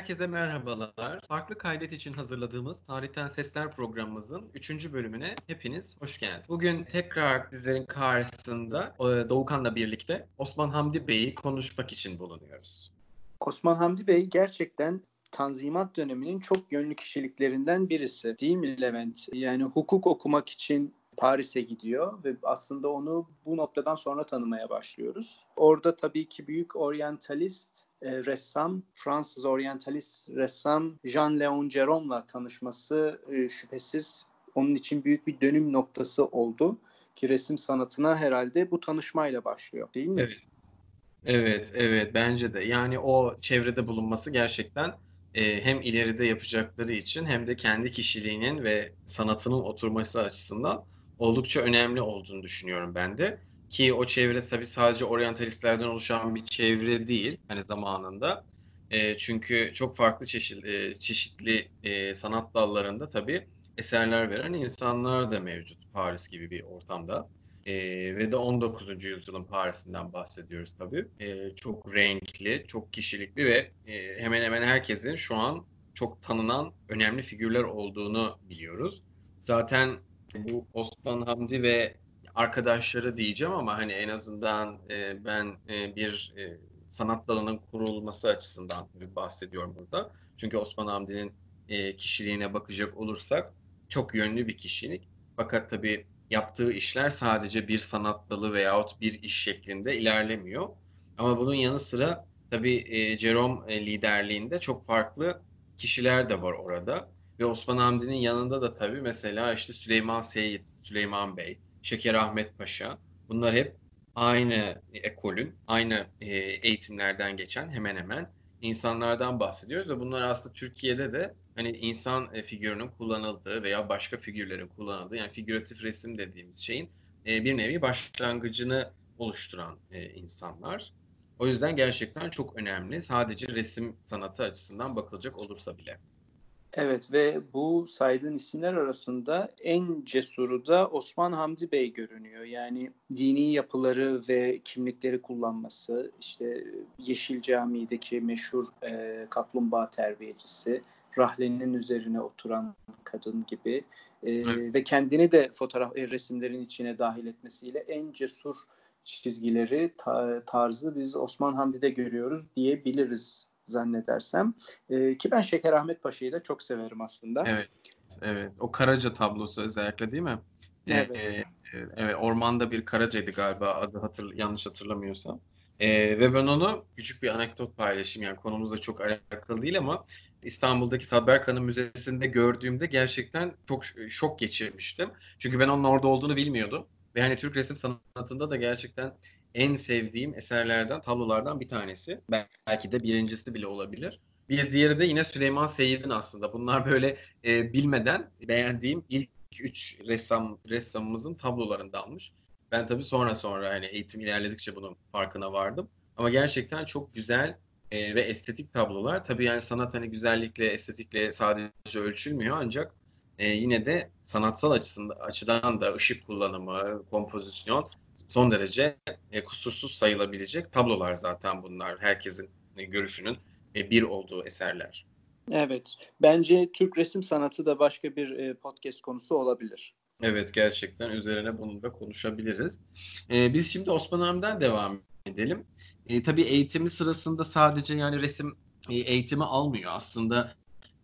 Herkese merhabalar. Farklı kaydet için hazırladığımız Tarihten Sesler programımızın 3. bölümüne hepiniz hoş geldiniz. Bugün tekrar sizlerin karşısında e, Doğukan'la birlikte Osman Hamdi Bey'i konuşmak için bulunuyoruz. Osman Hamdi Bey gerçekten Tanzimat döneminin çok yönlü kişiliklerinden birisi. Değil mi Levent? Yani hukuk okumak için Paris'e gidiyor ve aslında onu bu noktadan sonra tanımaya başlıyoruz. Orada tabii ki büyük oryantalist e, ressam, Fransız oryantalist ressam Jean-Léon Gérôme'la tanışması e, şüphesiz onun için büyük bir dönüm noktası oldu ki resim sanatına herhalde bu tanışmayla başlıyor değil mi? Evet. Evet, evet bence de. Yani o çevrede bulunması gerçekten e, hem ileride yapacakları için hem de kendi kişiliğinin ve sanatının oturması açısından oldukça önemli olduğunu düşünüyorum ben de. Ki o çevre tabii sadece oryantalistlerden oluşan bir çevre değil hani zamanında. E, çünkü çok farklı çeşitli, çeşitli e, sanat dallarında tabii eserler veren insanlar da mevcut Paris gibi bir ortamda. E, ve de 19. yüzyılın Paris'inden bahsediyoruz tabii. E, çok renkli, çok kişilikli ve e, hemen hemen herkesin şu an çok tanınan önemli figürler olduğunu biliyoruz. Zaten bu Osman Hamdi ve arkadaşları diyeceğim ama hani en azından e, ben e, bir e, sanat dalının kurulması açısından bahsediyorum burada. Çünkü Osman Hamdi'nin e, kişiliğine bakacak olursak çok yönlü bir kişilik. Fakat tabii yaptığı işler sadece bir sanat dalı veyahut bir iş şeklinde ilerlemiyor. Ama bunun yanı sıra tabii e, Jerome e, liderliğinde çok farklı kişiler de var orada. Ve Osman Hamdi'nin yanında da tabii mesela işte Süleyman Seyit, Süleyman Bey, Şeker Ahmet Paşa. Bunlar hep aynı ekolün, aynı e, eğitimlerden geçen hemen hemen insanlardan bahsediyoruz ve bunlar aslında Türkiye'de de hani insan e, figürünün kullanıldığı veya başka figürlerin kullanıldığı yani figüratif resim dediğimiz şeyin e, bir nevi başlangıcını oluşturan insanlar. O yüzden gerçekten çok önemli. Sadece resim sanatı açısından bakılacak olursa bile. Evet ve bu saydığın isimler arasında en cesuru da Osman Hamdi Bey görünüyor. Yani dini yapıları ve kimlikleri kullanması, işte Yeşil Camii'deki meşhur e, kaplumbağa terbiyecisi, rahlenin üzerine oturan kadın gibi e, evet. ve kendini de fotoğraf e, resimlerin içine dahil etmesiyle en cesur çizgileri, ta, tarzı biz Osman Hamdi'de görüyoruz diyebiliriz zannedersem. E, ki ben Şeker Ahmet Paşa'yı da çok severim aslında. Evet. Evet. O Karaca tablosu özellikle değil mi? Evet. Ee, evet. Ormanda bir Karaca'ydı galiba adı hatır, yanlış hatırlamıyorsam. Ee, ve ben onu küçük bir anekdot paylaşayım. Yani konumuzla çok alakalı değil ama İstanbul'daki Sadberkan'ın müzesinde gördüğümde gerçekten çok şok geçirmiştim. Çünkü ben onun orada olduğunu bilmiyordum. Ve hani Türk resim sanatında da gerçekten en sevdiğim eserlerden, tablolardan bir tanesi. Belki de birincisi bile olabilir. Bir diğeri de yine Süleyman Seyit'in aslında. Bunlar böyle e, bilmeden beğendiğim ilk üç ressam ressamımızın tablolarındanmış. Ben tabii sonra sonra hani eğitim ilerledikçe bunun farkına vardım. Ama gerçekten çok güzel e, ve estetik tablolar. Tabii yani sanat hani güzellikle, estetikle sadece ölçülmüyor ancak e, yine de sanatsal açısından açıdan da ışık kullanımı, kompozisyon son derece e, kusursuz sayılabilecek tablolar zaten bunlar. Herkesin e, görüşünün e, bir olduğu eserler. Evet. Bence Türk resim sanatı da başka bir e, podcast konusu olabilir. Evet gerçekten üzerine bunu da konuşabiliriz. E, biz şimdi Osman Hamdi'den devam edelim. E, tabii eğitimi sırasında sadece yani resim e, eğitimi almıyor. Aslında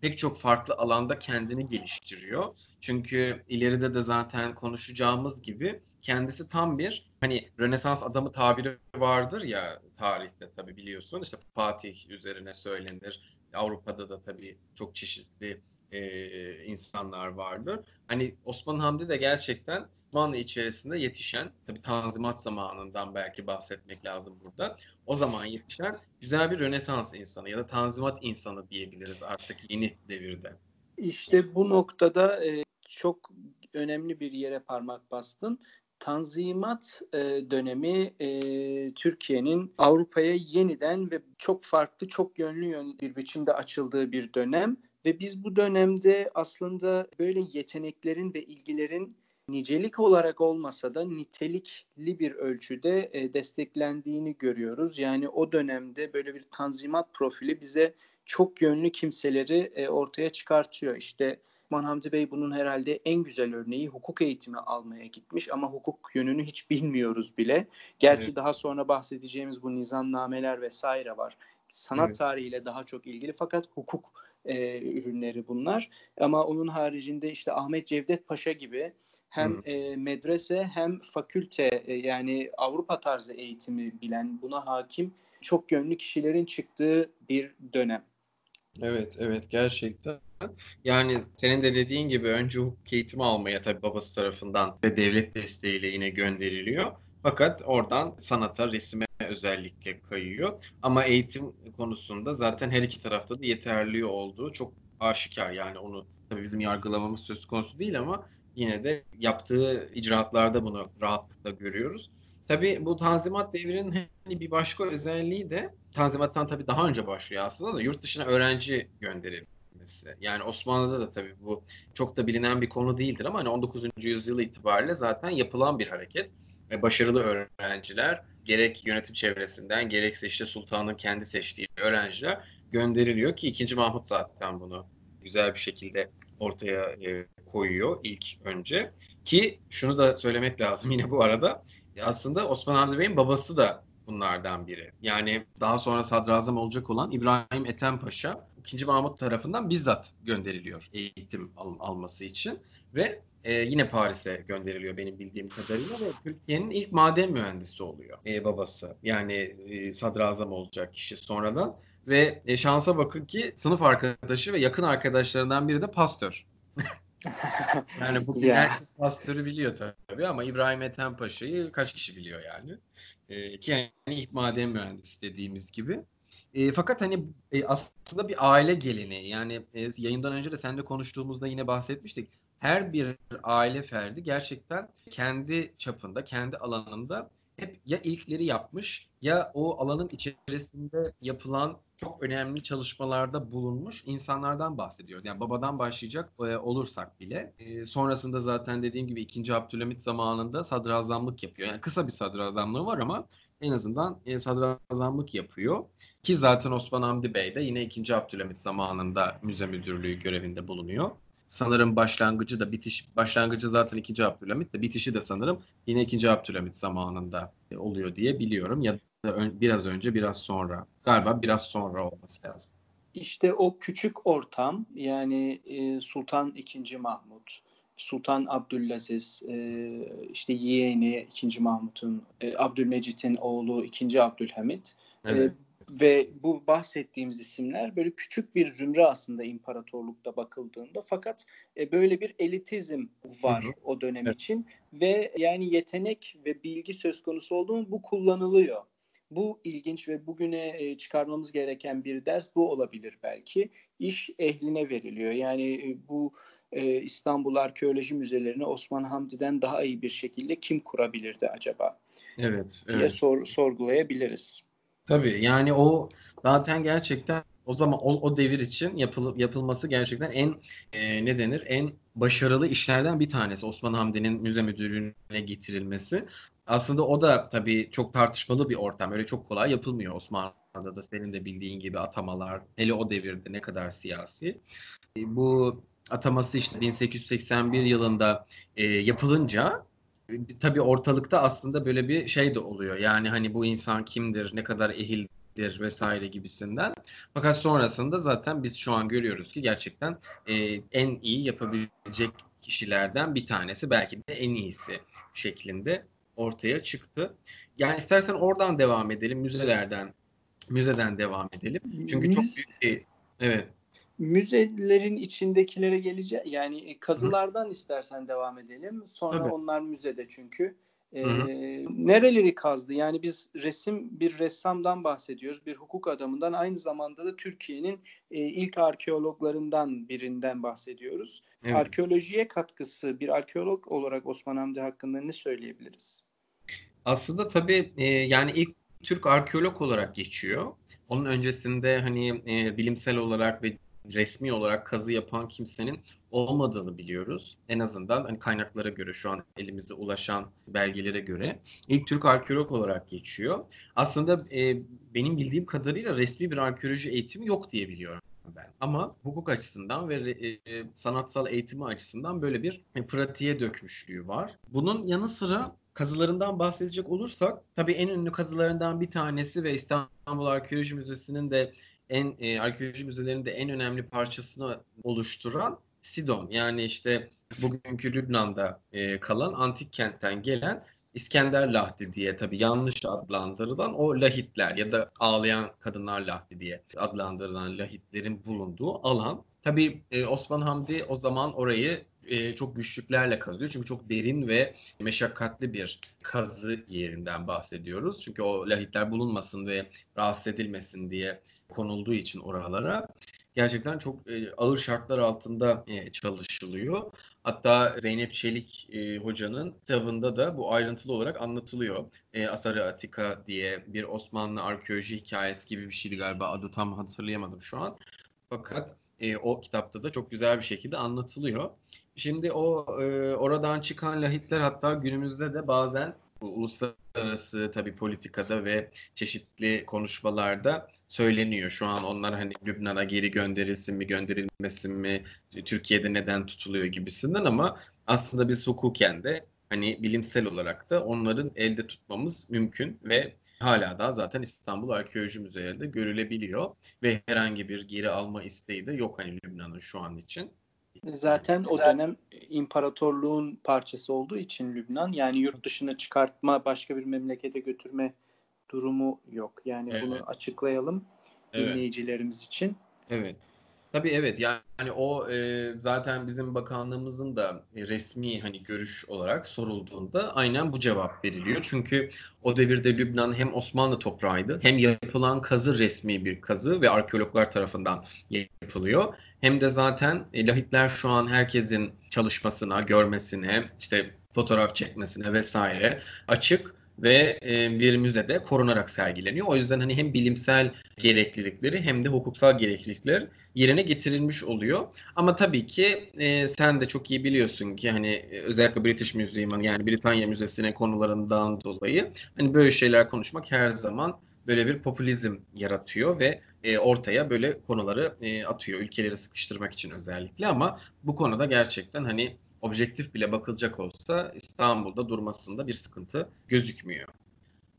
pek çok farklı alanda kendini geliştiriyor. Çünkü ileride de zaten konuşacağımız gibi kendisi tam bir hani Rönesans adamı tabiri vardır ya tarihte tabi biliyorsun işte Fatih üzerine söylenir. Avrupa'da da tabi çok çeşitli e, insanlar vardır. Hani Osman Hamdi de gerçekten Osmanlı içerisinde yetişen, tabi Tanzimat zamanından belki bahsetmek lazım burada. O zaman yetişen güzel bir Rönesans insanı ya da Tanzimat insanı diyebiliriz artık yeni devirde. İşte bu noktada e, çok önemli bir yere parmak bastın. Tanzimat e, dönemi e, Türkiye'nin Avrupa'ya yeniden ve çok farklı, çok yönlü yön bir biçimde açıldığı bir dönem ve biz bu dönemde aslında böyle yeteneklerin ve ilgilerin nicelik olarak olmasa da nitelikli bir ölçüde e, desteklendiğini görüyoruz. Yani o dönemde böyle bir tanzimat profili bize çok yönlü kimseleri e, ortaya çıkartıyor. İşte Osman Hamdi Bey bunun herhalde en güzel örneği hukuk eğitimi almaya gitmiş ama hukuk yönünü hiç bilmiyoruz bile. Gerçi evet. daha sonra bahsedeceğimiz bu nizamnameler vesaire var. Sanat evet. tarihiyle daha çok ilgili fakat hukuk e, ürünleri bunlar. Ama onun haricinde işte Ahmet Cevdet Paşa gibi hem e, medrese hem fakülte e, yani Avrupa tarzı eğitimi bilen buna hakim çok yönlü kişilerin çıktığı bir dönem. Evet, evet gerçekten. Yani senin de dediğin gibi önce hukuk eğitimi almaya tabii babası tarafından ve devlet desteğiyle yine gönderiliyor. Fakat oradan sanata, resime özellikle kayıyor. Ama eğitim konusunda zaten her iki tarafta da yeterli olduğu çok aşikar. Yani onu tabii bizim yargılamamız söz konusu değil ama yine de yaptığı icraatlarda bunu rahatlıkla görüyoruz. Tabii bu Tanzimat devrinin hani bir başka özelliği de Tanzimat'tan tabii daha önce başlıyor aslında da yurt dışına öğrenci gönderilmesi. Yani Osmanlı'da da tabii bu çok da bilinen bir konu değildir ama hani 19. yüzyıl itibariyle zaten yapılan bir hareket. Ve başarılı öğrenciler gerek yönetim çevresinden gerekse işte sultanın kendi seçtiği öğrenciler gönderiliyor ki 2. Mahmut zaten bunu güzel bir şekilde ortaya e, koyuyor ilk önce. Ki şunu da söylemek lazım yine bu arada. Aslında Osman Hamdi Bey'in babası da bunlardan biri. Yani daha sonra sadrazam olacak olan İbrahim Ethem Paşa 2. Mahmut tarafından bizzat gönderiliyor eğitim al- alması için ve e, yine Paris'e gönderiliyor benim bildiğim kadarıyla ve Türkiye'nin ilk maden mühendisi oluyor e, babası. Yani e, sadrazam olacak kişi sonradan ve e, şansa bakın ki sınıf arkadaşı ve yakın arkadaşlarından biri de pastör. Yani bugün yeah. herkes pastörü biliyor tabii ama İbrahim Ethem Paşa'yı kaç kişi biliyor yani. E, ki yani ilk maden mühendisi dediğimiz gibi. E, fakat hani e, aslında bir aile geleneği yani e, yayından önce de seninle konuştuğumuzda yine bahsetmiştik. Her bir aile ferdi gerçekten kendi çapında, kendi alanında hep ya ilkleri yapmış ya o alanın içerisinde yapılan çok önemli çalışmalarda bulunmuş insanlardan bahsediyoruz. Yani babadan başlayacak e, olursak bile. E, sonrasında zaten dediğim gibi 2. Abdülhamit zamanında sadrazamlık yapıyor. Yani kısa bir sadrazamlığı var ama en azından e, sadrazamlık yapıyor. Ki zaten Osman Hamdi Bey de yine 2. Abdülhamit zamanında müze müdürlüğü görevinde bulunuyor. Sanırım başlangıcı da bitiş başlangıcı zaten 2. Abdülhamit de bitişi de sanırım yine 2. Abdülhamit zamanında oluyor diye biliyorum ya da biraz önce biraz sonra galiba biraz sonra olması lazım. İşte o küçük ortam yani e, Sultan II. Mahmut, Sultan Abdülaziz, e, işte yeğeni 2. Mahmut'un, e, Abdülmecit'in oğlu 2. Abdülhamit e, evet. e, ve bu bahsettiğimiz isimler böyle küçük bir zümre aslında imparatorlukta bakıldığında fakat e, böyle bir elitizm var hı hı. o dönem evet. için ve yani yetenek ve bilgi söz konusu olduğunda bu kullanılıyor. Bu ilginç ve bugüne e, çıkarmamız gereken bir ders bu olabilir belki. İş ehline veriliyor. Yani e, bu e, İstanbul Arkeoloji Müzelerini Osman Hamdi'den daha iyi bir şekilde kim kurabilirdi acaba? Evet. diye evet. Sor, sorgulayabiliriz. Tabii yani o zaten gerçekten o zaman o, o devir için yapıl, yapılması gerçekten en e, ne denir en başarılı işlerden bir tanesi Osman Hamdi'nin müze müdürlüğüne getirilmesi. Aslında o da tabii çok tartışmalı bir ortam. Öyle çok kolay yapılmıyor Osmanlı'da da senin de bildiğin gibi atamalar. Hele o devirde ne kadar siyasi. E, bu ataması işte 1881 yılında e, yapılınca tabii ortalıkta aslında böyle bir şey de oluyor. Yani hani bu insan kimdir, ne kadar ehildir vesaire gibisinden. Fakat sonrasında zaten biz şu an görüyoruz ki gerçekten e, en iyi yapabilecek kişilerden bir tanesi belki de en iyisi şeklinde ortaya çıktı. Yani istersen oradan devam edelim, müzelerden müzeden devam edelim. Çünkü çok büyük bir evet. Müzelerin içindekilere geleceğiz. Yani e, kazılardan Hı. istersen devam edelim. Sonra Tabii. onlar müzede çünkü. Ee, nereleri kazdı? Yani biz resim bir ressamdan bahsediyoruz, bir hukuk adamından aynı zamanda da Türkiye'nin e, ilk arkeologlarından birinden bahsediyoruz. Evet. Arkeolojiye katkısı bir arkeolog olarak Osman Hamdi hakkında ne söyleyebiliriz? Aslında tabii e, yani ilk Türk arkeolog olarak geçiyor. Onun öncesinde hani e, bilimsel olarak ve resmi olarak kazı yapan kimsenin olmadığını biliyoruz. En azından hani kaynaklara göre şu an elimizde ulaşan belgelere göre ilk Türk arkeolog olarak geçiyor. Aslında e, benim bildiğim kadarıyla resmi bir arkeoloji eğitimi yok diye biliyorum ben. Ama hukuk açısından ve e, sanatsal eğitimi açısından böyle bir e, pratiğe dökmüşlüğü var. Bunun yanı sıra kazılarından bahsedecek olursak tabii en ünlü kazılarından bir tanesi ve İstanbul Arkeoloji Müzesi'nin de en e, arkeoloji müzelerinde en önemli parçasını oluşturan Sidon yani işte bugünkü Lübnan'da e, kalan antik kentten gelen İskender Lahdi diye tabii yanlış adlandırılan o lahitler ya da ağlayan kadınlar lahdi diye adlandırılan lahitlerin bulunduğu alan. Tabii e, Osman Hamdi o zaman orayı e, çok güçlüklerle kazıyor. Çünkü çok derin ve meşakkatli bir kazı yerinden bahsediyoruz. Çünkü o lahitler bulunmasın ve rahatsız edilmesin diye konulduğu için oralara gerçekten çok e, ağır şartlar altında e, çalışılıyor. Hatta Zeynep Çelik e, hocanın kitabında da bu ayrıntılı olarak anlatılıyor. E, Asarı Atika diye bir Osmanlı arkeoloji hikayesi gibi bir şeydi galiba adı tam hatırlayamadım şu an. Fakat e, o kitapta da çok güzel bir şekilde anlatılıyor. Şimdi o e, oradan çıkan lahitler hatta günümüzde de bazen bu uluslararası tabii politikada ve çeşitli konuşmalarda söyleniyor. Şu an onlar hani Lübnan'a geri gönderilsin mi gönderilmesin mi Türkiye'de neden tutuluyor gibisinden ama aslında biz hukuken de hani bilimsel olarak da onların elde tutmamız mümkün ve hala da zaten İstanbul Arkeoloji Müzelerinde görülebiliyor ve herhangi bir geri alma isteği de yok hani Lübnan'ın şu an için. Zaten o dönem imparatorluğun parçası olduğu için Lübnan yani yurt dışına çıkartma, başka bir memlekete götürme durumu yok. Yani evet. bunu açıklayalım evet. dinleyicilerimiz için. Evet. Tabii evet yani o e, zaten bizim bakanlığımızın da resmi hani görüş olarak sorulduğunda aynen bu cevap veriliyor. Çünkü o devirde Lübnan hem Osmanlı toprağıydı hem yapılan kazı resmi bir kazı ve arkeologlar tarafından yapılıyor. Hem de zaten e, lahitler şu an herkesin çalışmasına, görmesine, işte fotoğraf çekmesine vesaire açık ve e, bir müzede korunarak sergileniyor. O yüzden hani hem bilimsel gereklilikleri hem de hukuksal gereklilikler yerine getirilmiş oluyor. Ama tabii ki e, sen de çok iyi biliyorsun ki hani e, özellikle British Museum'un yani Britanya Müzesi'ne konularından dolayı hani böyle şeyler konuşmak her zaman böyle bir popülizm yaratıyor ve e, ortaya böyle konuları e, atıyor ülkeleri sıkıştırmak için özellikle ama bu konuda gerçekten hani objektif bile bakılacak olsa İstanbul'da durmasında bir sıkıntı gözükmüyor.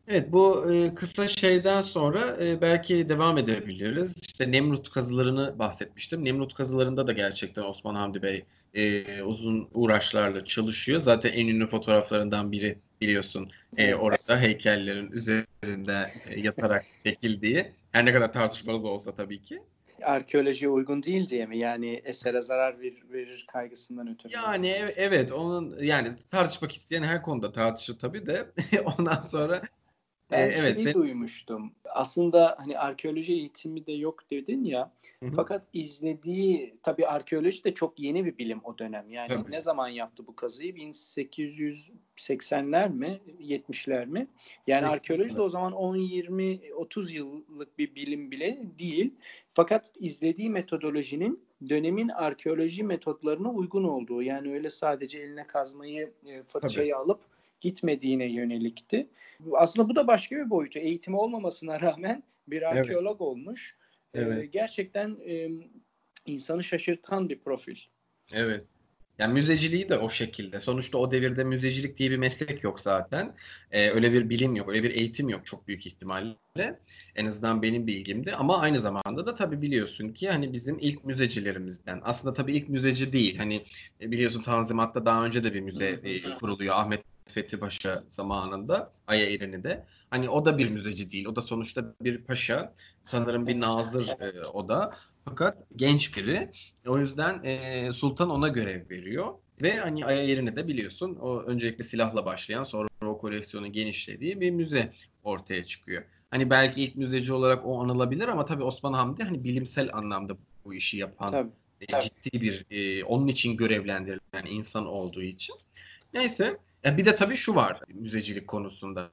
Evet bu e, kısa şeyden sonra e, belki devam edebiliriz. İşte Nemrut kazılarını bahsetmiştim. Nemrut kazılarında da gerçekten Osman Hamdi Bey e, uzun uğraşlarla çalışıyor. Zaten en ünlü fotoğraflarından biri biliyorsun e, orada heykellerin üzerinde e, yatarak çekildiği. Her ne kadar tartışmalı da olsa tabii ki arkeolojiye uygun değil diye mi? Yani esere zarar verir, kaygısından ötürü. Yani evet onun yani tartışmak isteyen her konuda tartışır tabii de ondan sonra ben e, evet, şeyi sen... duymuştum. Aslında hani arkeoloji eğitimi de yok dedin ya. Hı-hı. Fakat izlediği tabii arkeoloji de çok yeni bir bilim o dönem. Yani tabii. ne zaman yaptı bu kazıyı? 1880'ler mi? 70'ler mi? Yani Kesinlikle. arkeoloji de o zaman 10 20 30 yıllık bir bilim bile değil. Fakat izlediği metodolojinin dönemin arkeoloji metotlarına uygun olduğu. Yani öyle sadece eline kazmayı, e, fırçayı tabii. alıp gitmediğine yönelikti. Aslında bu da başka bir boyutu. Eğitimi olmamasına rağmen bir arkeolog evet. olmuş. Ee, evet. Ee, gerçekten e, insanı şaşırtan bir profil. Evet. Yani müzeciliği de o şekilde. Sonuçta o devirde müzecilik diye bir meslek yok zaten. Ee, öyle bir bilim yok, öyle bir eğitim yok çok büyük ihtimalle. En azından benim bilgimde. Ama aynı zamanda da tabii biliyorsun ki hani bizim ilk müzecilerimizden. Aslında tabii ilk müzeci değil. Hani e, biliyorsun Tanzimat'ta daha önce de bir müze e, kuruluyor. Ahmet Fethi Paşa zamanında Aya Eren'i Hani o da bir müzeci değil. O da sonuçta bir paşa. Sanırım bir nazır e, o da. Fakat genç biri. O yüzden e, sultan ona görev veriyor. Ve hani Aya Eren'i de biliyorsun o öncelikle silahla başlayan sonra o koleksiyonu genişlediği bir müze ortaya çıkıyor. Hani belki ilk müzeci olarak o anılabilir ama tabii Osman Hamdi hani bilimsel anlamda bu işi yapan tabii, e, tabii. ciddi bir e, onun için görevlendirilen insan olduğu için. Neyse bir de tabii şu var müzecilik konusunda.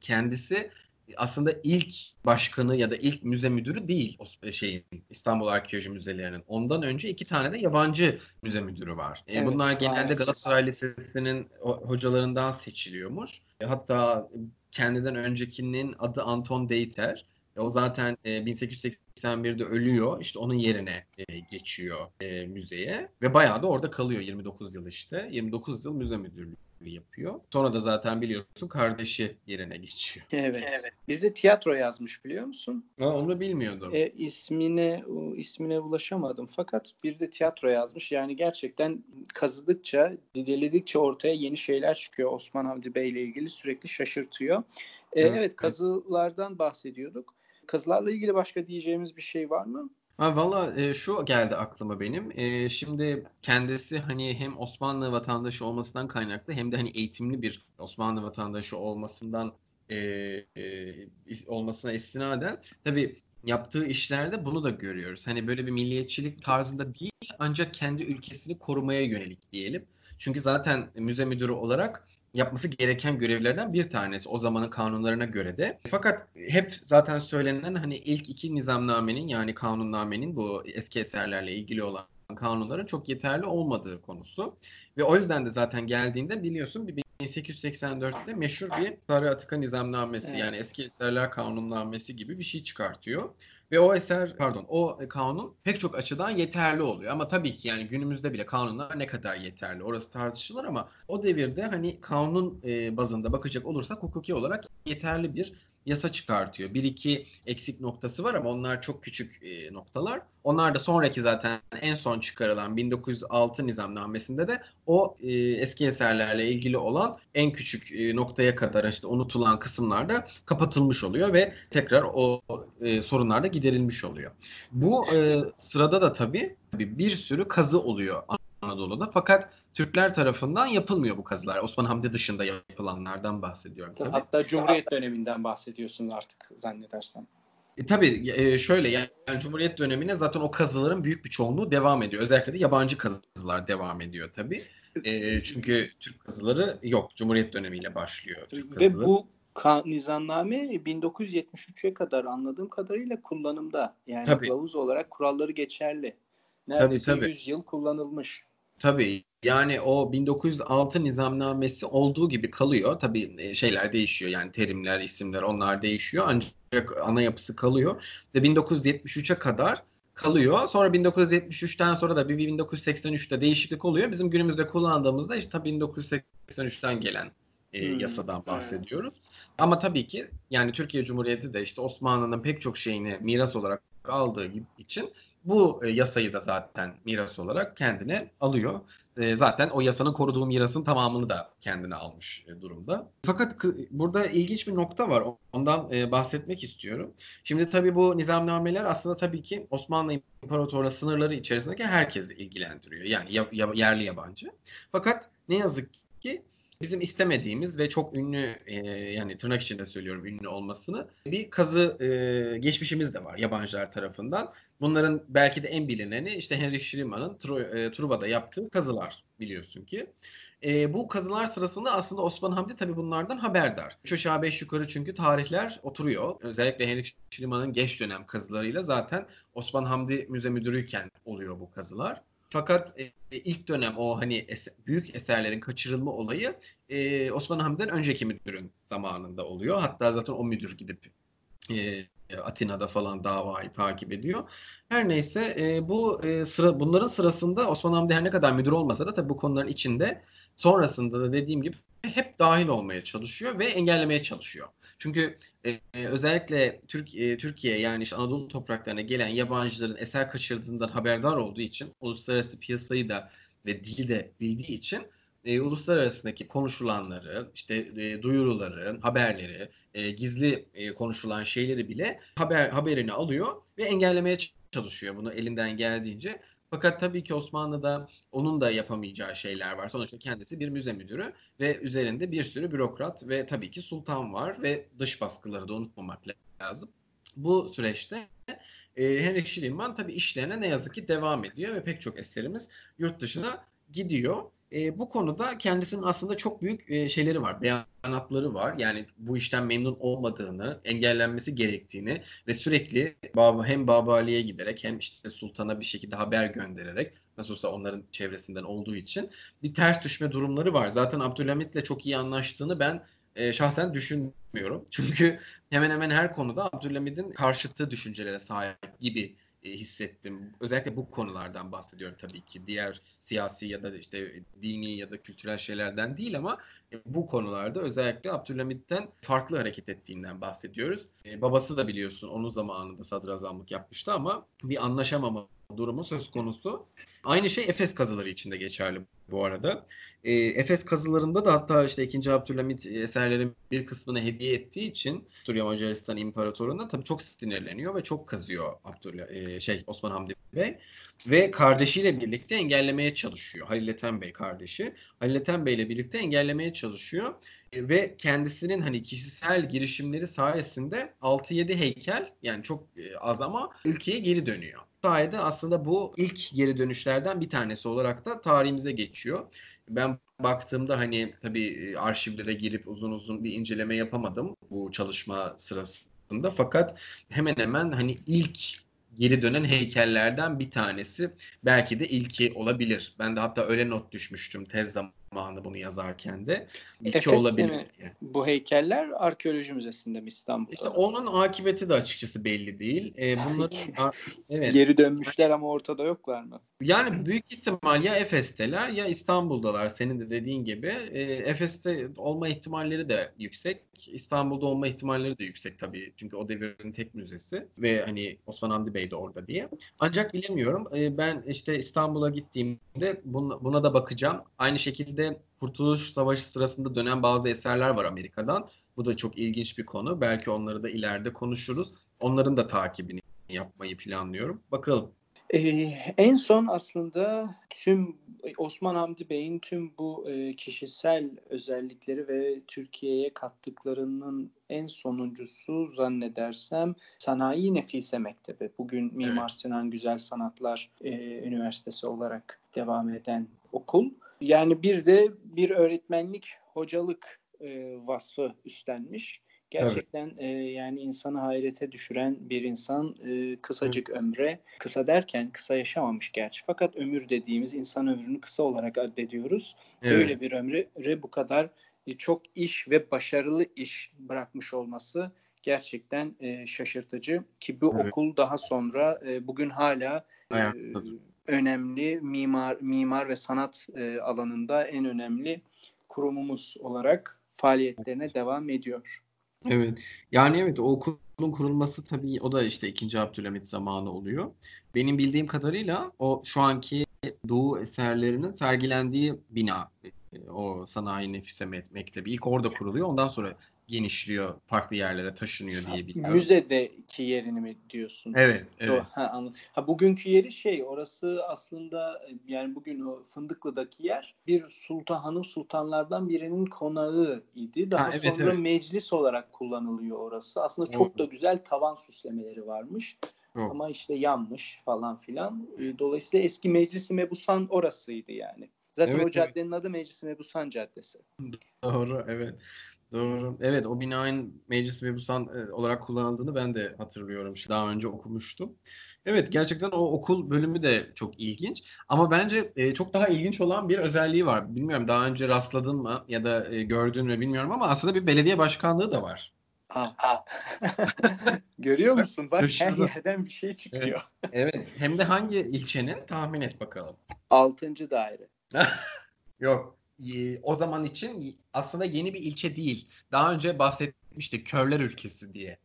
Kendisi aslında ilk başkanı ya da ilk müze müdürü değil o şeyin İstanbul Arkeoloji Müzelerinin. Ondan önce iki tane de yabancı müze müdürü var. E, evet, Bunlar genelde Galatasaray Lisesi'nin hocalarından seçiliyormuş. E, hatta kendinden öncekinin adı Anton Deiter. E, o zaten 1881'de ölüyor. İşte onun yerine geçiyor müzeye ve bayağı da orada kalıyor 29 yıl işte. 29 yıl müze müdürlüğü yapıyor. Sonra da zaten biliyorsun kardeşi yerine geçiyor. Evet. evet. Bir de tiyatro yazmış biliyor musun? Ha, onu bilmiyordum. E, ismine ismine ulaşamadım. Fakat bir de tiyatro yazmış. Yani gerçekten kazıdıkça, dideledikçe ortaya yeni şeyler çıkıyor. Osman Hamdi Bey ile ilgili sürekli şaşırtıyor. E, evet, kazılardan bahsediyorduk. Kazılarla ilgili başka diyeceğimiz bir şey var mı? Ha, valla e, şu geldi aklıma benim. E, şimdi kendisi hani hem Osmanlı vatandaşı olmasından kaynaklı hem de hani eğitimli bir Osmanlı vatandaşı olmasından e, e, olmasına istinaden tabii yaptığı işlerde bunu da görüyoruz. Hani böyle bir milliyetçilik tarzında değil ancak kendi ülkesini korumaya yönelik diyelim. Çünkü zaten müze müdürü olarak yapması gereken görevlerden bir tanesi o zamanın kanunlarına göre de. Fakat hep zaten söylenen hani ilk iki nizamnamenin yani kanunnamenin bu eski eserlerle ilgili olan kanunların çok yeterli olmadığı konusu. Ve o yüzden de zaten geldiğinde biliyorsun 1884'te meşhur bir Sarı Atıka Nizamnamesi evet. yani eski eserler kanunnamesi gibi bir şey çıkartıyor. Ve o eser pardon o kanun pek çok açıdan yeterli oluyor. Ama tabii ki yani günümüzde bile kanunlar ne kadar yeterli orası tartışılır ama o devirde hani kanun bazında bakacak olursak hukuki olarak yeterli bir yasa çıkartıyor. Bir iki eksik noktası var ama onlar çok küçük e, noktalar. Onlar da sonraki zaten en son çıkarılan 1906 nizamnamesinde de o e, eski eserlerle ilgili olan en küçük e, noktaya kadar işte unutulan kısımlarda kapatılmış oluyor ve tekrar o e, sorunlar da giderilmiş oluyor. Bu e, sırada da tabii bir sürü kazı oluyor Anadolu'da. Fakat Türkler tarafından yapılmıyor bu kazılar. Osman Hamdi dışında yapılanlardan bahsediyorum. Tabii. Hatta Cumhuriyet döneminden bahsediyorsun artık zannedersem. E, tabii e, şöyle yani Cumhuriyet dönemine zaten o kazıların büyük bir çoğunluğu devam ediyor. Özellikle de yabancı kazılar devam ediyor tabii. E, çünkü Türk kazıları yok. Cumhuriyet dönemiyle başlıyor Türk kazıları. Ve bu nizamname 1973'e kadar anladığım kadarıyla kullanımda. Yani tabii. kılavuz olarak kuralları geçerli. Neredeyse tabii, tabii. 100 yıl kullanılmış. Tabii yani o 1906 nizamnamesi olduğu gibi kalıyor. Tabii e, şeyler değişiyor yani terimler, isimler onlar değişiyor ancak ana yapısı kalıyor. Ve 1973'e kadar kalıyor. Sonra 1973'ten sonra da bir 1983'te değişiklik oluyor. Bizim günümüzde kullandığımızda işte tabii 1983'ten gelen e, hmm. yasadan bahsediyoruz. Ama tabii ki yani Türkiye Cumhuriyeti de işte Osmanlı'nın pek çok şeyini miras olarak aldığı için bu e, yasayı da zaten miras olarak kendine alıyor. E, zaten o yasanın koruduğu mirasın tamamını da kendine almış e, durumda. Fakat burada ilginç bir nokta var. Ondan bahsetmek istiyorum. Şimdi tabii bu nizamnameler aslında tabii ki Osmanlı İmparatorluğu sınırları içerisindeki herkesi ilgilendiriyor. Yani yerli yabancı. Fakat ne yazık ki bizim istemediğimiz ve çok ünlü e, yani tırnak içinde söylüyorum ünlü olmasını bir kazı e, geçmişimiz de var yabancılar tarafından. Bunların belki de en bilineni işte Henrik Schliemann'ın Tru, e, Truva'da yaptığı kazılar biliyorsun ki. E, bu kazılar sırasında aslında Osman Hamdi tabii bunlardan haberdar. 3 aşağı 5 yukarı çünkü tarihler oturuyor. Özellikle Henrik Schliemann'ın geç dönem kazılarıyla zaten Osman Hamdi müze müdürüyken oluyor bu kazılar. Fakat e, ilk dönem o hani es- büyük eserlerin kaçırılma olayı e, Osman Hamdi'den önceki müdürün zamanında oluyor. Hatta zaten o müdür gidip e, Atina'da falan davayı takip ediyor. Her neyse e, bu e, sıra bunların sırasında Osman Hamdi her ne kadar müdür olmasa da tabii bu konuların içinde sonrasında da dediğim gibi hep dahil olmaya çalışıyor ve engellemeye çalışıyor. Çünkü e, özellikle Türk, e, Türkiye yani işte Anadolu topraklarına gelen yabancıların eser kaçırdığından haberdar olduğu için uluslararası piyasayı da ve dili de bildiği için e, uluslararasındaki konuşulanları, işte e, duyuruları, haberleri, e, gizli e, konuşulan şeyleri bile haber haberini alıyor ve engellemeye çalışıyor bunu elinden geldiğince. Fakat tabii ki Osmanlı'da onun da yapamayacağı şeyler var. Sonuçta kendisi bir müze müdürü ve üzerinde bir sürü bürokrat ve tabii ki sultan var ve dış baskıları da unutmamak lazım. Bu süreçte e, Henrik Schliemann tabii işlerine ne yazık ki devam ediyor ve pek çok eserimiz yurt dışına gidiyor. E, bu konuda kendisinin aslında çok büyük e, şeyleri var, beyanatları var. Yani bu işten memnun olmadığını, engellenmesi gerektiğini ve sürekli Baba, hem Baba Ali'ye giderek hem işte Sultan'a bir şekilde haber göndererek nasıl olsa onların çevresinden olduğu için bir ters düşme durumları var. Zaten Abdülhamit'le çok iyi anlaştığını ben e, şahsen düşünmüyorum. Çünkü hemen hemen her konuda Abdülhamid'in karşıtı düşüncelere sahip gibi e, hissettim. Özellikle bu konulardan bahsediyorum tabii ki. Diğer siyasi ya da işte dini ya da kültürel şeylerden değil ama e, bu konularda özellikle Abdülhamid'den farklı hareket ettiğinden bahsediyoruz. E, babası da biliyorsun onun zamanında sadrazamlık yapmıştı ama bir anlaşamama durumu söz konusu. Aynı şey Efes kazıları için de geçerli bu arada. E, Efes kazılarında da hatta işte 2. Abdülhamit eserlerin bir kısmını hediye ettiği için Suriye Macaristan İmparatorluğu'na tabii çok sinirleniyor ve çok kazıyor Abdülha e, şey Osman Hamdi Bey ve kardeşiyle birlikte engellemeye çalışıyor. Halil Ethem Bey kardeşi. Halil Ethem Bey ile birlikte engellemeye çalışıyor. Ve kendisinin hani kişisel girişimleri sayesinde 6-7 heykel yani çok e, az ama ülkeye geri dönüyor. Sayede aslında bu ilk geri dönüşlerden bir tanesi olarak da tarihimize geçiyor. Ben baktığımda hani tabii e, arşivlere girip uzun uzun bir inceleme yapamadım bu çalışma sırasında. Fakat hemen hemen hani ilk geri dönen heykellerden bir tanesi. Belki de ilki olabilir. Ben de hatta öyle not düşmüştüm tez zamanı bunu yazarken de. İlki Efes'te olabilir. mi? Bu heykeller arkeoloji müzesinde mi İstanbul'da? İşte onun akıbeti de açıkçası belli değil. Ee, bunların evet. Geri dönmüşler ama ortada yoklar mı? Yani büyük ihtimal ya Efes'teler ya İstanbul'dalar senin de dediğin gibi. E, Efes'te olma ihtimalleri de yüksek. İstanbul'da olma ihtimalleri de yüksek tabii. Çünkü o devirin tek müzesi ve hani Osman Hamdi Bey de orada diye. Ancak bilemiyorum. E, ben işte İstanbul'a gittiğimde buna, buna da bakacağım. Aynı şekilde Kurtuluş Savaşı sırasında dönen bazı eserler var Amerika'dan. Bu da çok ilginç bir konu. Belki onları da ileride konuşuruz. Onların da takibini yapmayı planlıyorum. Bakalım. Ee, en son aslında tüm Osman Hamdi Bey'in tüm bu e, kişisel özellikleri ve Türkiye'ye kattıklarının en sonuncusu zannedersem Sanayi Nefise Mektebi. Bugün Mimar. Sinan Güzel Sanatlar e, Üniversitesi olarak devam eden okul. Yani bir de bir öğretmenlik, hocalık e, vasfı üstlenmiş. Gerçekten evet. e, yani insanı hayrete düşüren bir insan e, kısacık evet. ömre, kısa derken kısa yaşamamış gerçi. Fakat ömür dediğimiz insan ömrünü kısa olarak addediyoruz. Evet. Böyle bir ömre bu kadar e, çok iş ve başarılı iş bırakmış olması gerçekten e, şaşırtıcı. Ki bu evet. okul daha sonra e, bugün hala e, önemli mimar mimar ve sanat e, alanında en önemli kurumumuz olarak faaliyetlerine devam ediyor. Evet. Yani evet o okulun kurulması tabii o da işte 2. Abdülhamit zamanı oluyor. Benim bildiğim kadarıyla o şu anki Doğu eserlerinin sergilendiği bina o Sanayi Nefise Mektebi ilk orada kuruluyor. Ondan sonra genişliyor, farklı yerlere taşınıyor diye biliyorum. Müzedeki yerini mi diyorsun? Evet, evet. Ha, anladım. Ha, bugünkü yeri şey, orası aslında yani bugün o Fındıklı'daki yer bir sultan hanım sultanlardan birinin konağı idi. Daha ha, evet, sonra evet. meclis olarak kullanılıyor orası. Aslında çok da güzel tavan süslemeleri varmış. Yok. Ama işte yanmış falan filan. Dolayısıyla eski Meclis-i Mebusan orasıydı yani. Zaten evet, o caddenin evet. adı Meclis-i Mebusan Caddesi. Doğru, evet. Doğru. Evet o binanın meclis mebusan e, olarak kullanıldığını ben de hatırlıyorum. Daha önce okumuştum. Evet gerçekten o okul bölümü de çok ilginç. Ama bence e, çok daha ilginç olan bir özelliği var. Bilmiyorum daha önce rastladın mı ya da e, gördün mü bilmiyorum ama aslında bir belediye başkanlığı da var. Görüyor musun? Bak her yerden bir şey çıkıyor. Evet. evet. Hem de hangi ilçenin tahmin et bakalım. Altıncı daire. Yok o zaman için aslında yeni bir ilçe değil. Daha önce bahsetmiştik Körler Ülkesi diye.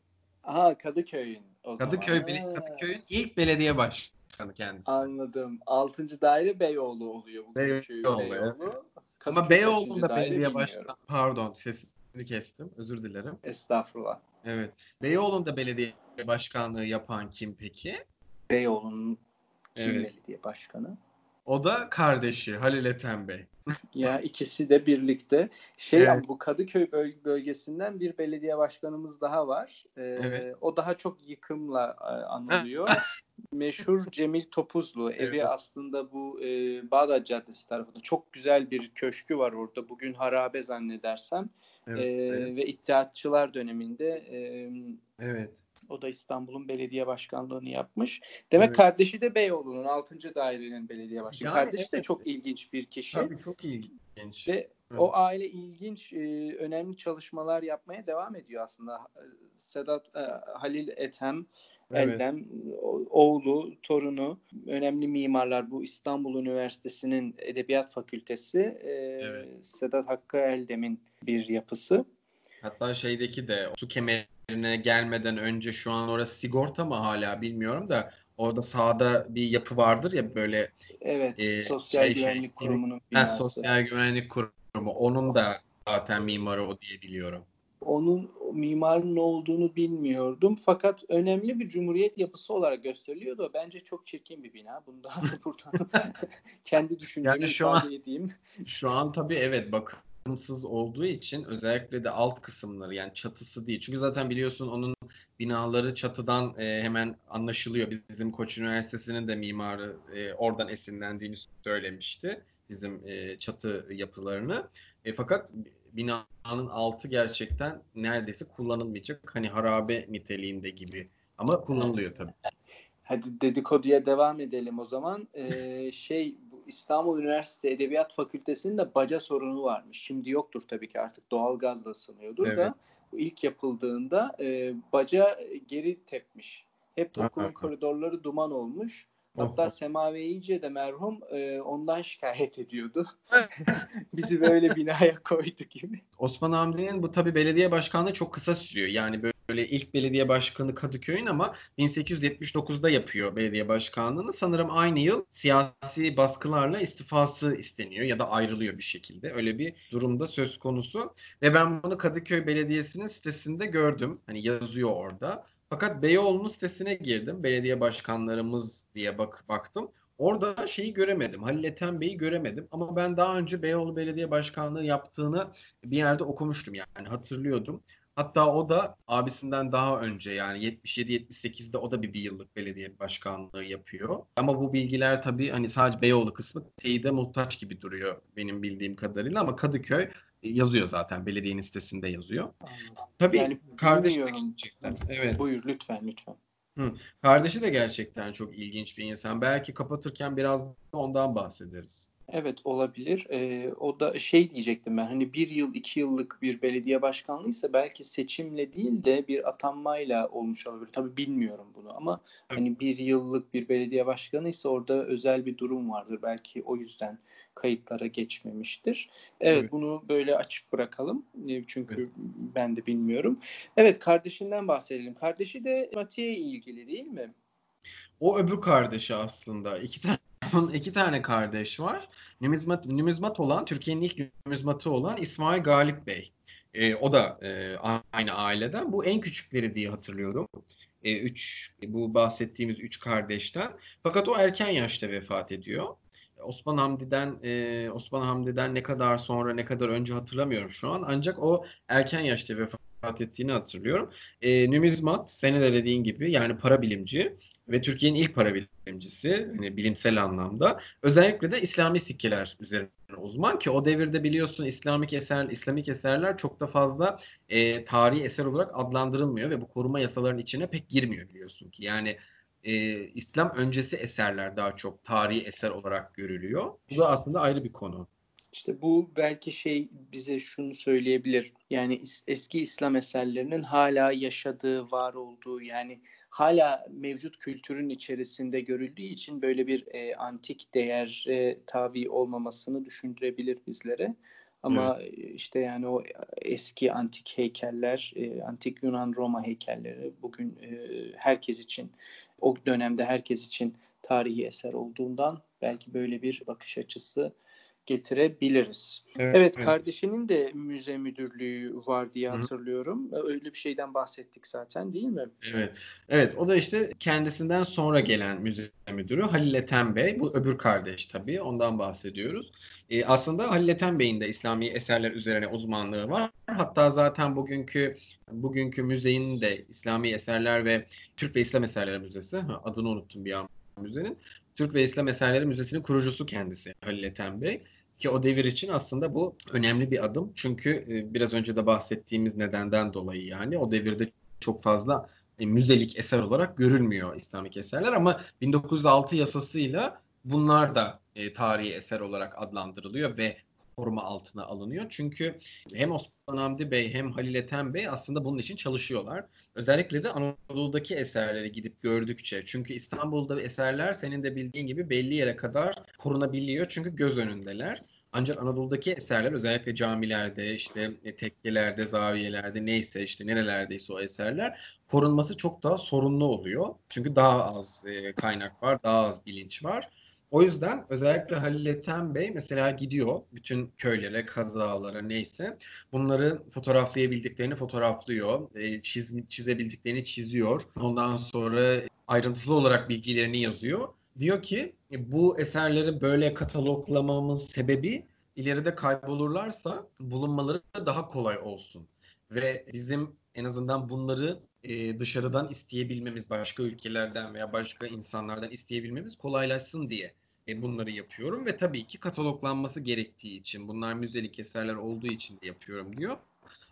Aha Kadıköy'ün o Kadıköy, zaman. Kadıköy'ün ilk belediye başkanı kendisi. Anladım. Altıncı daire Beyoğlu oluyor. Bu Beyoğlu. Beyoğlu. Ama Beyoğlu'nda belediye başkanı pardon sesini kestim. Özür dilerim. Estağfurullah. Evet. Beyoğlu'nda belediye başkanlığı yapan kim peki? Beyoğlu'nun kim evet. belediye başkanı? O da kardeşi Halil Ethem Bey. ya ikisi de birlikte. Şey Evet. ama bu Kadıköy böl- bölgesinden bir belediye başkanımız daha var. Ee, Evet. O daha çok yıkımla e, anılıyor. Meşhur Cemil Topuzlu. Evi Evet. aslında bu e, Bağdat Caddesi tarafında. Çok güzel bir köşkü var orada. Bugün harabe zannedersem. Evet. Ee, evet. Ve İttihatçılar döneminde e, evet. O da İstanbul'un belediye başkanlığını yapmış. Demek Evet. kardeşi de Beyoğlu'nun 6. dairenin belediye başkanı. Yani kardeşi de evet. çok ilginç bir kişi. Tabii çok ilginç. Ve Evet. o aile ilginç, e, önemli çalışmalar yapmaya devam ediyor aslında. E, Sedat e, Halil Ethem, Evet. Eldem, oğlu, torunu, önemli mimarlar. Bu İstanbul Üniversitesi'nin Edebiyat Fakültesi, Evet. Sedat Hakkı Eldem'in bir yapısı. Hatta şeydeki de su kemerine gelmeden önce şu an orası sigorta mı hala bilmiyorum da orada sağda bir yapı vardır ya böyle Evet, Ee, Sosyal şey- Güvenlik şey- Kurumu'nun binası. sosyal güvenlik kurumu. Onun da zaten mimarı o diye biliyorum. Onun mimarın olduğunu bilmiyordum. Fakat önemli bir cumhuriyet yapısı olarak gösteriliyordu. Bence çok çirkin bir bina. Bunu da buradan kendi düşüncemi Yani şu an- ifade edeyim. Şu an tabii evet bakımsız olduğu için özellikle de alt kısımları yani çatısı değil. Çünkü zaten biliyorsun onun binaları çatıdan e, hemen anlaşılıyor. Bizim Koç Üniversitesi'nin de mimarı e, oradan esinlendiğini söylemişti. Bizim e, çatı yapılarını. E, fakat binanın altı gerçekten neredeyse kullanılmayacak. Hani harabe niteliğinde gibi. Ama kullanılıyor tabii. Hadi dedikoduya devam edelim o zaman. Ee, şey İstanbul Üniversitesi Edebiyat Fakültesi'nin de baca sorunu varmış. Şimdi yoktur tabii ki artık doğalgazla ısınıyordur Evet. da bu ilk yapıldığında e, baca geri tepmiş. Hep okulun koridorları duman olmuş. Hatta Oh. Semavi İyice de merhum e, ondan şikayet ediyordu. Bizi böyle binaya koydu gibi. Osman Hamdi'nin bu tabii belediye başkanlığı çok kısa sürüyor. Yani böyle ilk belediye başkanı Kadıköy'ün ama 1879'da yapıyor belediye başkanlığını. Sanırım aynı yıl siyasi baskılarla istifası isteniyor ya da ayrılıyor bir şekilde. Öyle bir durumda söz konusu. Ve ben bunu Kadıköy Belediyesi'nin sitesinde gördüm. Hani yazıyor orada. Fakat Beyoğlu'nun sitesine girdim. Belediye başkanlarımız diye bak baktım. Orada şeyi göremedim. Halil Ethem Bey'i göremedim. Ama ben daha önce Beyoğlu Belediye Başkanlığı yaptığını bir yerde okumuştum yani hatırlıyordum. Hatta o da abisinden daha önce yani 77-78'de o da bir, bir yıllık belediye başkanlığı yapıyor. Ama bu bilgiler tabii hani sadece Beyoğlu kısmı teyide muhtaç gibi duruyor benim bildiğim kadarıyla ama Kadıköy yazıyor zaten belediyenin sitesinde yazıyor. Tabii Yani kardeş de bilmiyorum. gerçekten. Evet. Buyur lütfen lütfen. Kardeşi de gerçekten çok ilginç bir insan. Belki kapatırken biraz da ondan bahsederiz. Evet olabilir. Ee, o da şey diyecektim ben hani bir yıl iki yıllık bir belediye başkanlığıysa belki seçimle değil de bir atanmayla olmuş olabilir. Tabii bilmiyorum bunu ama Evet. hani bir yıllık bir belediye başkanıysa orada özel bir durum vardır. Belki o yüzden kayıtlara geçmemiştir. Evet, Evet. bunu böyle açık bırakalım. Çünkü ben de bilmiyorum. Evet kardeşinden bahsedelim. Kardeşi de matematiğe ilgili değil mi? O öbür kardeşi aslında. İki tane iki tane kardeş var. Numizmat, numizmat olan, Türkiye'nin ilk numizmatı olan İsmail Galip Bey. Ee, o da e, aynı aileden. Bu en küçükleri diye hatırlıyorum. E, üç, bu bahsettiğimiz üç kardeşten. Fakat o erken yaşta vefat ediyor. Osman Hamdi'den e, Osman Hamdi'den ne kadar sonra ne kadar önce hatırlamıyorum şu an. Ancak o erken yaşta vefat ettiğini hatırlıyorum. E, numizmat, senin de dediğin gibi yani para bilimci ve Türkiye'nin ilk para bilimcisi hani bilimsel anlamda. Özellikle de İslami sikkeler üzerine uzman ki o devirde biliyorsun İslamik eser İslamik eserler çok da fazla e, tarihi eser olarak adlandırılmıyor ve bu koruma yasalarının içine pek girmiyor biliyorsun ki. Yani e, İslam öncesi eserler daha çok tarihi eser olarak görülüyor. Bu da aslında ayrı bir konu. İşte bu belki şey bize şunu söyleyebilir. Yani eski İslam eserlerinin hala yaşadığı, var olduğu yani hala mevcut kültürün içerisinde görüldüğü için böyle bir e, antik değere tabi olmamasını düşündürebilir bizlere. Ama e, işte yani o eski antik heykeller, e, antik Yunan Roma heykelleri bugün e, herkes için o dönemde herkes için tarihi eser olduğundan belki böyle bir bakış açısı getirebiliriz. Evet, evet kardeşinin de müze müdürlüğü var diye hatırlıyorum. Hı. Öyle bir şeyden bahsettik zaten değil mi? Evet. Evet o da işte kendisinden sonra gelen müze müdürü Halil Ethem Bey. Bu öbür kardeş tabii ondan bahsediyoruz. Ee, aslında Halil Ethem Bey'in de İslami eserler üzerine uzmanlığı var. Hatta zaten bugünkü bugünkü müzeyin de İslami eserler ve Türk ve İslam eserleri müzesi. Adını unuttum bir an müzenin. Türk ve İslam Eserleri Müzesi'nin kurucusu kendisi Halil Ethem Bey. Ki o devir için aslında bu önemli bir adım. Çünkü e, biraz önce de bahsettiğimiz nedenden dolayı yani o devirde çok fazla e, müzelik eser olarak görülmüyor İslamik eserler ama 1906 yasasıyla bunlar da e, tarihi eser olarak adlandırılıyor ve koruma altına alınıyor. Çünkü hem Osman Hamdi Bey hem Halil Ethem Bey aslında bunun için çalışıyorlar. Özellikle de Anadolu'daki eserleri gidip gördükçe. Çünkü İstanbul'da eserler senin de bildiğin gibi belli yere kadar korunabiliyor. Çünkü göz önündeler. Ancak Anadolu'daki eserler özellikle camilerde, işte e, tekkelerde, zaviyelerde neyse işte nerelerdeyse o eserler korunması çok daha sorunlu oluyor. Çünkü daha az e, kaynak var, daha az bilinç var. O yüzden özellikle Halil Ethem Bey mesela gidiyor bütün köylere, kazalara neyse bunları fotoğraflayabildiklerini fotoğraflıyor, e, çiz, çizebildiklerini çiziyor. Ondan sonra ayrıntılı olarak bilgilerini yazıyor. Diyor ki e, bu eserleri böyle kataloglamamız sebebi ileride kaybolurlarsa bulunmaları daha kolay olsun. Ve bizim en azından bunları e, dışarıdan isteyebilmemiz, başka ülkelerden veya başka insanlardan isteyebilmemiz kolaylaşsın diye e, bunları yapıyorum ve tabii ki kataloglanması gerektiği için, bunlar müzelik eserler olduğu için de yapıyorum diyor.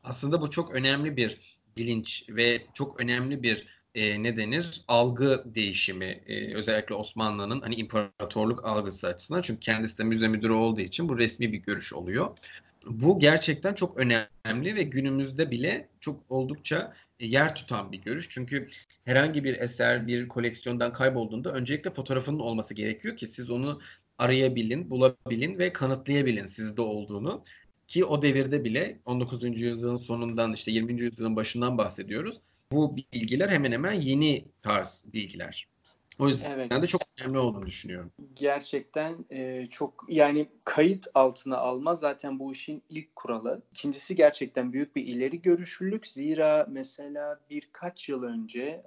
Aslında bu çok önemli bir bilinç ve çok önemli bir e, ne denir algı değişimi e, özellikle Osmanlı'nın hani imparatorluk algısı açısından çünkü kendisi de müze müdürü olduğu için bu resmi bir görüş oluyor. Bu gerçekten çok önemli ve günümüzde bile çok oldukça yer tutan bir görüş. Çünkü herhangi bir eser bir koleksiyondan kaybolduğunda öncelikle fotoğrafının olması gerekiyor ki siz onu arayabilin, bulabilin ve kanıtlayabilin sizde olduğunu. Ki o devirde bile 19. yüzyılın sonundan işte 20. yüzyılın başından bahsediyoruz. Bu bilgiler hemen hemen yeni tarz bilgiler. O yüzden evet. de çok önemli olduğunu düşünüyorum. Gerçekten e, çok yani kayıt altına alma zaten bu işin ilk kuralı. İkincisi gerçekten büyük bir ileri görüşlülük. Zira mesela birkaç yıl önce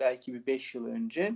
belki bir beş yıl önce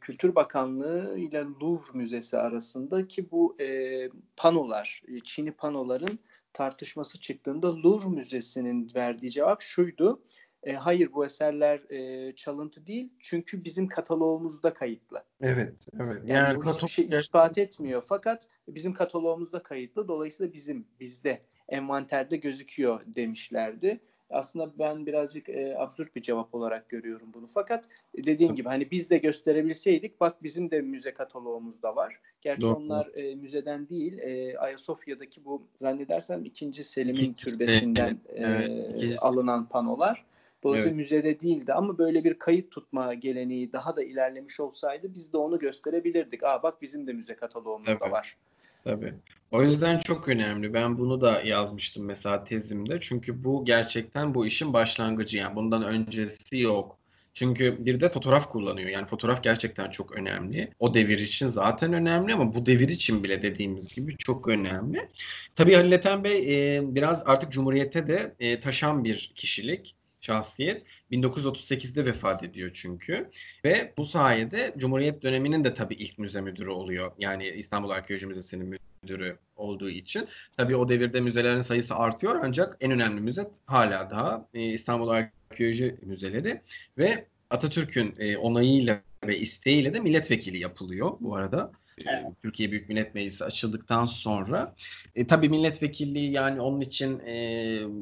Kültür Bakanlığı ile Louvre Müzesi arasında ki bu e, panolar, Çin'i panoların tartışması çıktığında Louvre Müzesi'nin verdiği cevap şuydu e, hayır bu eserler e, çalıntı değil çünkü bizim kataloğumuzda kayıtlı. Evet, evet. Yani, yani bu hiçbir şey ispat etmiyor fakat bizim kataloğumuzda kayıtlı. Dolayısıyla bizim bizde envanterde gözüküyor demişlerdi. Aslında ben birazcık e, absürt bir cevap olarak görüyorum bunu. Fakat dediğin gibi hani biz de gösterebilseydik bak bizim de müze kataloğumuzda var. Gerçi Doğru. onlar e, müzeden değil e, Ayasofya'daki bu zannedersem 2. Selim'in türbesinden e, evet, alınan panolar. Dolayısıyla evet. müzede değildi ama böyle bir kayıt tutma geleneği daha da ilerlemiş olsaydı biz de onu gösterebilirdik. Aa bak bizim de müze kataloğumuzda evet. var. Tabii. O yüzden çok önemli. Ben bunu da yazmıştım mesela tezimde. Çünkü bu gerçekten bu işin başlangıcı. Yani bundan öncesi yok. Çünkü bir de fotoğraf kullanıyor. Yani fotoğraf gerçekten çok önemli. O devir için zaten önemli ama bu devir için bile dediğimiz gibi çok önemli. Tabii Halil Ethem Bey e, biraz artık Cumhuriyet'te de e, taşan bir kişilik şahsiyet 1938'de vefat ediyor çünkü. Ve bu sayede Cumhuriyet döneminin de tabii ilk müze müdürü oluyor. Yani İstanbul Arkeoloji Müzesi'nin müdürü olduğu için. Tabii o devirde müzelerin sayısı artıyor ancak en önemli müze hala daha e, İstanbul Arkeoloji Müzeleri ve Atatürk'ün e, onayıyla ve isteğiyle de milletvekili yapılıyor bu arada. Evet. Türkiye Büyük Millet Meclisi açıldıktan sonra. E, tabii milletvekilliği yani onun için e,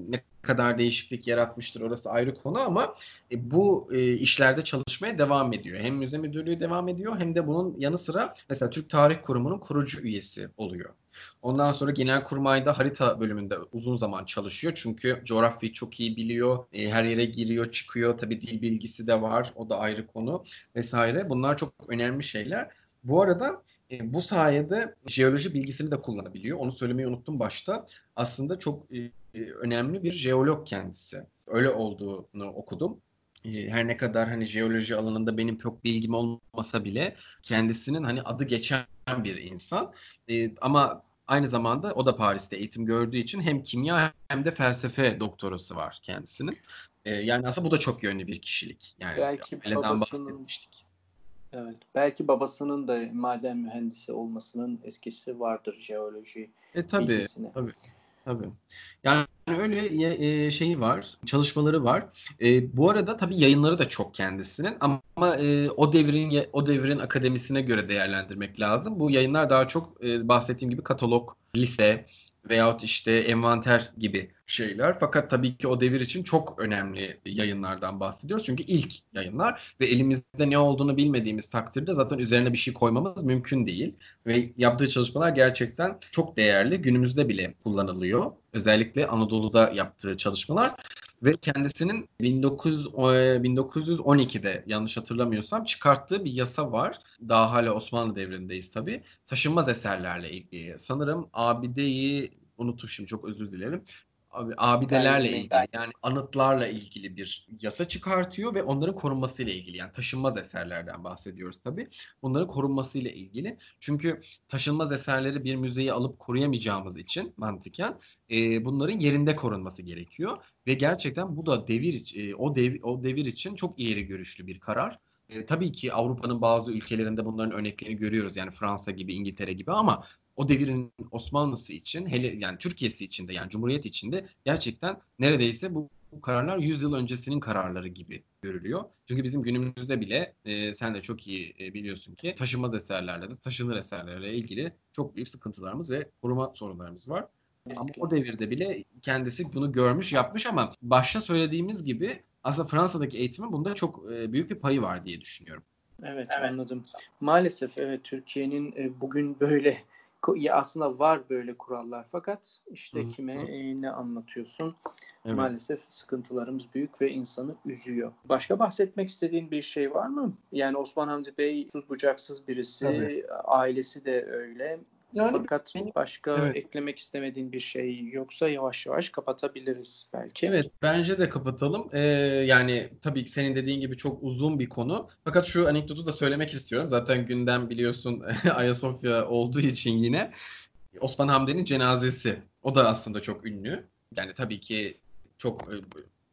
ne kadar değişiklik yaratmıştır orası ayrı konu ama e, bu e, işlerde çalışmaya devam ediyor. Hem müze müdürlüğü devam ediyor hem de bunun yanı sıra mesela Türk Tarih Kurumu'nun kurucu üyesi oluyor. Ondan sonra genel kurmayda harita bölümünde uzun zaman çalışıyor. Çünkü coğrafyayı çok iyi biliyor. E, her yere giriyor, çıkıyor. Tabii dil bilgisi de var. O da ayrı konu vesaire. Bunlar çok önemli şeyler. Bu arada e, bu sayede jeoloji bilgisini de kullanabiliyor. Onu söylemeyi unuttum başta. Aslında çok e, önemli bir jeolog kendisi. Öyle olduğunu okudum. E, her ne kadar hani jeoloji alanında benim çok bilgim olmasa bile kendisinin hani adı geçen bir insan. E, ama Aynı zamanda o da Paris'te eğitim gördüğü için hem kimya hem de felsefe doktorası var kendisinin. E, yani aslında bu da çok yönlü bir kişilik. Yani Belki babasının bahsetmiştik. Evet. Belki babasının da maden mühendisi olmasının etkisi vardır jeoloji E tabii, bilgisine. tabii, tabii. Yani öyle e, şeyi var, çalışmaları var. E, bu arada tabii yayınları da çok kendisinin ama e, o devrin o devrin akademisine göre değerlendirmek lazım. Bu yayınlar daha çok e, bahsettiğim gibi katalog, liste veyahut işte envanter gibi şeyler. Fakat tabii ki o devir için çok önemli yayınlardan bahsediyoruz. Çünkü ilk yayınlar ve elimizde ne olduğunu bilmediğimiz takdirde zaten üzerine bir şey koymamız mümkün değil. Ve yaptığı çalışmalar gerçekten çok değerli. Günümüzde bile kullanılıyor. Özellikle Anadolu'da yaptığı çalışmalar ve kendisinin 1900, e, 1912'de yanlış hatırlamıyorsam çıkarttığı bir yasa var. Daha hala Osmanlı devrindeyiz tabii. Taşınmaz eserlerle ilgili. Sanırım abideyi unuttum şimdi çok özür dilerim. Abi, abidelerle ilgili yani anıtlarla ilgili bir yasa çıkartıyor ve onların korunmasıyla ilgili yani taşınmaz eserlerden bahsediyoruz tabii. Bunların korunmasıyla ilgili. Çünkü taşınmaz eserleri bir müzeye alıp koruyamayacağımız için mantıken e, bunların yerinde korunması gerekiyor ve gerçekten bu da devir e, o dev, o devir için çok ileri görüşlü bir karar. E, tabii ki Avrupa'nın bazı ülkelerinde bunların örneklerini görüyoruz yani Fransa gibi, İngiltere gibi ama o devirin Osmanlısı için hele yani Türkiye'si için de yani Cumhuriyet için de gerçekten neredeyse bu, bu kararlar 100 yıl öncesinin kararları gibi görülüyor. Çünkü bizim günümüzde bile e, sen de çok iyi e, biliyorsun ki taşınmaz eserlerle de taşınır eserlerle ilgili çok büyük sıkıntılarımız ve koruma sorunlarımız var. Ama o devirde bile kendisi bunu görmüş, yapmış ama başta söylediğimiz gibi aslında Fransa'daki eğitimin bunda çok e, büyük bir payı var diye düşünüyorum. Evet, anladım. Maalesef evet Türkiye'nin e, bugün böyle ya aslında var böyle kurallar fakat işte Hı hı. kime e, ne anlatıyorsun? Evet. Maalesef sıkıntılarımız büyük ve insanı üzüyor. Başka bahsetmek istediğin bir şey var mı? Yani Osman Hamdi Bey sus bucaksız birisi, Tabii. ailesi de öyle. Yani Fakat benim- başka evet. eklemek istemediğin bir şey yoksa yavaş yavaş kapatabiliriz belki. Evet, bence de kapatalım. Ee, yani tabii ki senin dediğin gibi çok uzun bir konu. Fakat şu anekdotu da söylemek istiyorum. Zaten gündem biliyorsun Ayasofya olduğu için yine Osman Hamdi'nin cenazesi. O da aslında çok ünlü. Yani tabii ki çok e,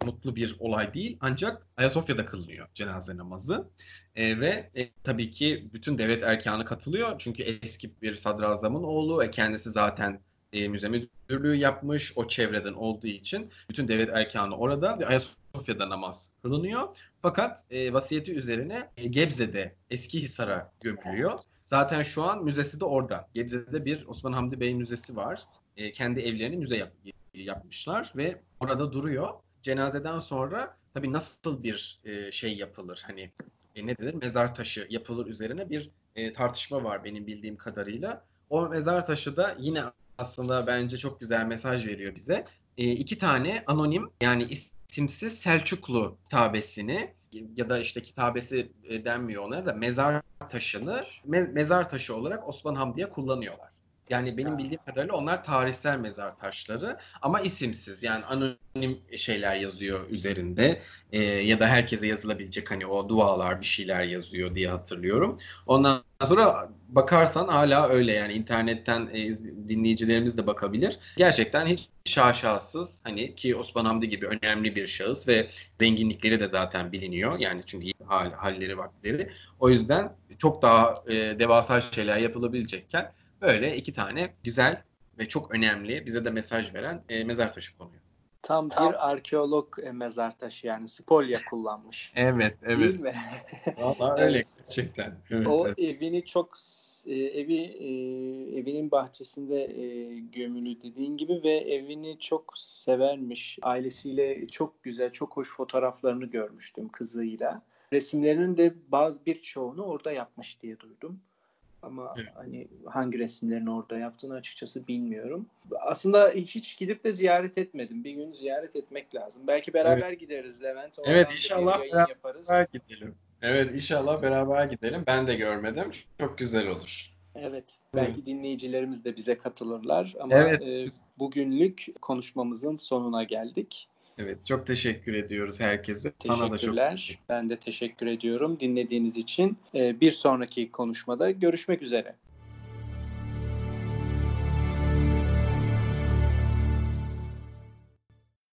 mutlu bir olay değil. Ancak Ayasofya'da kılınıyor cenaze namazı. E, ve e, tabii ki bütün devlet erkanı katılıyor. Çünkü eski bir sadrazamın oğlu. E, kendisi zaten e, müze müdürlüğü yapmış. O çevreden olduğu için bütün devlet erkanı orada ve Ayasofya'da namaz kılınıyor. Fakat e, vasiyeti üzerine e, Gebze'de Eskihisar'a gömülüyor. Zaten şu an müzesi de orada. Gebze'de bir Osman Hamdi Bey Müzesi var. E, kendi evlerini müze yap- yapmışlar ve orada duruyor. Cenazeden sonra tabii nasıl bir e, şey yapılır? Hani e, ne denir? Mezar taşı yapılır üzerine bir e, tartışma var benim bildiğim kadarıyla. O mezar taşı da yine aslında bence çok güzel mesaj veriyor bize. E, iki tane anonim yani isimsiz Selçuklu kitabesini ya da işte kitabesi e, denmiyor onlara da mezar taşını me- mezar taşı olarak Osman Hamdi'ye kullanıyorlar. Yani benim Ha. bildiğim kadarıyla onlar tarihsel mezar taşları ama isimsiz yani anonim şeyler yazıyor üzerinde E, ya da herkese yazılabilecek hani o dualar bir şeyler yazıyor diye hatırlıyorum. Ondan sonra bakarsan hala öyle yani internetten e, iz- dinleyicilerimiz de bakabilir. Gerçekten hiç şaşasız hani ki Osman Hamdi gibi önemli bir şahıs ve zenginlikleri de zaten biliniyor. Yani çünkü hal, halleri vakitleri. O yüzden çok daha e, devasa şeyler yapılabilecekken böyle iki tane güzel ve çok önemli bize de mesaj veren e, mezar taşı konuyor. Tam bir arkeolog e, mezar taşı yani spolya kullanmış. Evet, Değil mi? Vallahi Evet. öyle gerçekten. Evet, O evet. evini çok e, evi e, evinin bahçesinde e, gömülü dediğin gibi ve evini çok severmiş. Ailesiyle çok güzel, çok hoş fotoğraflarını görmüştüm kızıyla. Resimlerinin de bazı birçoğunu orada yapmış diye duydum. Ama Evet. hani hangi resimlerini orada yaptığını açıkçası bilmiyorum. Aslında hiç gidip de ziyaret etmedim. Bir gün ziyaret etmek lazım. Belki beraber gideriz Levent. Oradan Evet, inşallah beraber yaparız. Gidelim. Evet inşallah beraber gidelim. Ben de görmedim. Çok güzel olur. Evet, belki dinleyicilerimiz de bize katılırlar ama Evet. e, bugünlük konuşmamızın sonuna geldik. Evet çok teşekkür ediyoruz herkese. Sana da çok Teşekkürler. Ben de teşekkür ediyorum dinlediğiniz için. E, bir sonraki konuşmada görüşmek üzere.